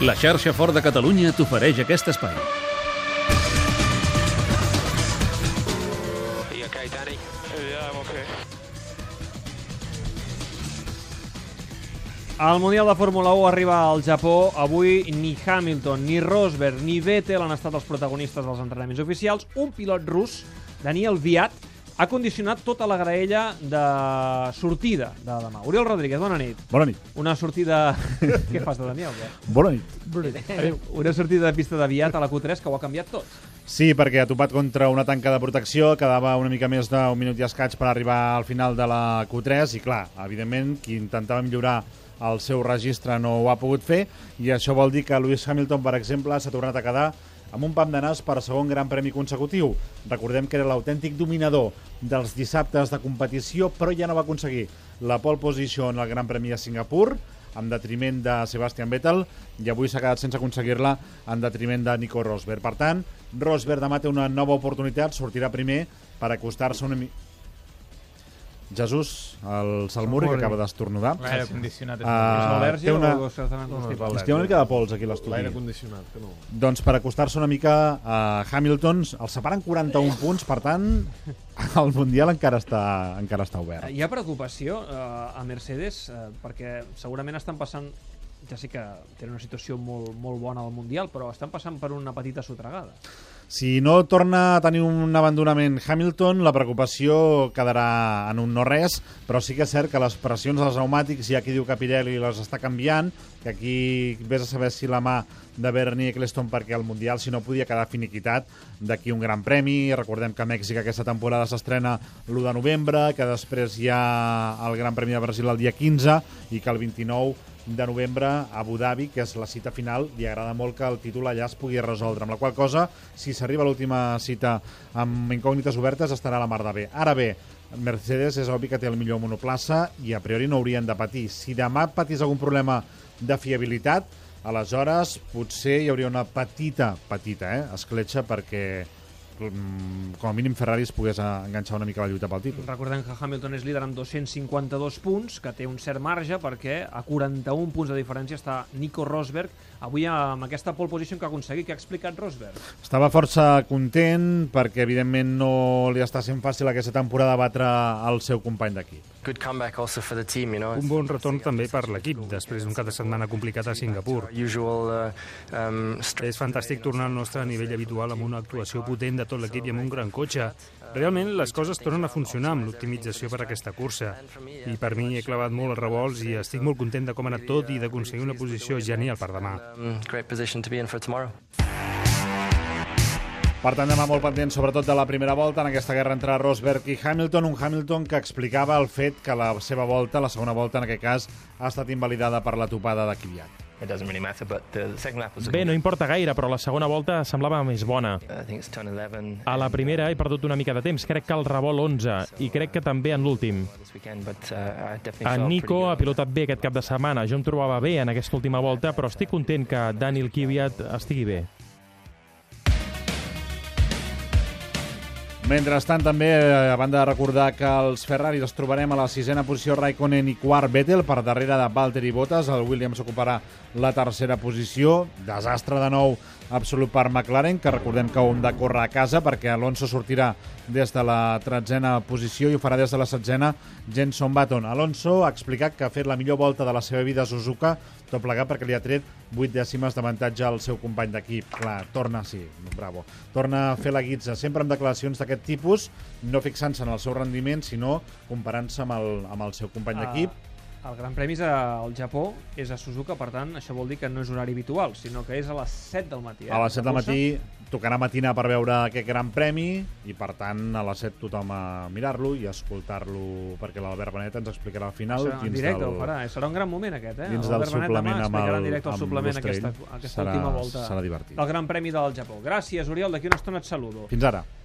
La xarxa Fort de Catalunya t'ofereix aquest espai. Are you okay, Danny? Yeah, I'm okay. El Mundial de Fórmula 1 arriba al Japó. Avui ni Hamilton, ni Rosberg, ni Vettel han estat els protagonistes dels entrenaments oficials. Un pilot rus, Daniel Viat, ha condicionat tota la graella de sortida de demà. Oriol Rodríguez, bona nit. Bona nit. Una sortida... Què fas de Daniel? Què? Bona nit. Una sortida de pista de Viat a la Q3 que ho ha canviat tot. Sí, perquè ha topat contra una tanca de protecció, quedava una mica més d'un minut i escaig per arribar al final de la Q3 i clar, evidentment, qui intentava millorar el seu registre no ho ha pogut fer i això vol dir que Lewis Hamilton, per exemple, s'ha tornat a quedar amb un pam de nas per segon gran premi consecutiu. Recordem que era l'autèntic dominador dels dissabtes de competició, però ja no va aconseguir la pole position al Gran Premi a Singapur, en detriment de Sebastian Vettel, i avui s'ha quedat sense aconseguir-la en detriment de Nico Rosberg. Per tant, Rosberg demà té una nova oportunitat, sortirà primer per acostar-se una mica... Jesús, el Salmuri, que acaba d'estornudar. L'aire condicionat és És al·lèrgia té una- o se t'han constipat? És que hi ha una mica de pols aquí a l'estudi. L'aire condicionat, que no. Doncs per acostar-se una mica a Hamilton, el separen 41 punts, per tant, el Mundial encara està, encara està obert. Hi ha preocupació eh, a Mercedes eh, perquè segurament estan passant ja sé que tenen una situació molt, molt bona al Mundial, però estan passant per una petita sotregada. Si no torna a tenir un abandonament Hamilton, la preocupació quedarà en un no-res, però sí que és cert que les pressions dels pneumàtics, hi ha qui diu que Pirelli les està canviant, que aquí vés a saber si la mà de Bernie Eccleston perquè el Mundial, si no, podia quedar finiquitat d'aquí un gran premi. Recordem que Mèxic aquesta temporada s'estrena l'1 de novembre, que després hi ha el Gran Premi de Brasil el dia 15 i que el 29 de novembre a Abu Dhabi, que és la cita final, li agrada molt que el títol allà es pugui resoldre. Amb la qual cosa, si s'arriba a l'última cita amb incògnites obertes, estarà a la mar de bé. Ara bé, Mercedes és obvi que té el millor monoplaça i a priori no haurien de patir. Si demà patís algun problema de fiabilitat, aleshores potser hi hauria una petita, petita, eh, escletxa perquè com a mínim Ferrari es pogués enganxar una mica la lluita pel títol. Recordem que Hamilton és líder amb 252 punts, que té un cert marge perquè a 41 punts de diferència està Nico Rosberg, avui amb aquesta pole position que ha aconseguit, que ha explicat Rosberg. Estava força content perquè, evidentment, no li està sent fàcil aquesta temporada batre el seu company d'equip. Un bon retorn també per l'equip, després d'un cap de setmana complicat a Singapur. Uh, um, És fantàstic tornar al nostre nivell habitual amb una actuació potent de tot l'equip i amb un gran cotxe. Realment les coses tornen a funcionar amb l'optimització per a aquesta cursa. I per mi he clavat molt els revolts i estic molt content de com ha anat tot i d'aconseguir una posició genial per demà. um, great position to be in for tomorrow. Per tant, demà molt pendent sobretot de la primera volta en aquesta guerra entre Rosberg i Hamilton, un Hamilton que explicava el fet que la seva volta, la segona volta en aquest cas, ha estat invalidada per la topada de Kvyat. Really matter, was Bé, no importa gaire, però la segona volta semblava més bona. I think it's turn 11 A la primera he perdut una mica de temps, crec que al revolt 11, i crec que també en l'últim. uh, En felt Nico ha pilotat bé aquest cap de setmana. Jo em trobava bé en aquesta última volta, però estic content que Daniel Kvyat estigui bé. Mentrestant, també, eh, a banda de recordar que els Ferraris els trobarem a la sisena posició Raikkonen i quart Vettel, per darrere de Valtteri Bottas. El Williams ocuparà la tercera posició. Desastre de nou absolut per McLaren, que recordem que ho hem de córrer a casa perquè Alonso sortirà des de la tretzena posició i ho farà des de la setzena Jenson Button. Alonso ha explicat que ha fet la millor volta de la seva vida a Suzuka, tot plegat perquè li ha tret 8 dècimes d'avantatge al seu company d'equip. Clar, torna, sí, bravo. Torna a fer la guitza, sempre amb declaracions d'aquest tipus, no fixant-se en el seu rendiment, sinó comparant-se amb, el, amb el seu company d'equip. El Gran Premi és al Japó, és a Suzuka, per tant, això vol dir que no és horari habitual, sinó que és a les 7 del matí. Eh? A les 7 del matí tocarà matinar per veure aquest gran premi i per tant a les 7 tothom a mirar-lo i escoltar-lo perquè l'Albert Benet ens explicarà al final en dins directe del, ho farà, serà un gran moment aquest, eh? dins del suplement demà amb el, directe el amb suplement aquesta, aquesta serà, última volta serà divertit. del Gran Premi del Japó. Gràcies, Oriol, d'aquí una estona et saludo. Fins ara.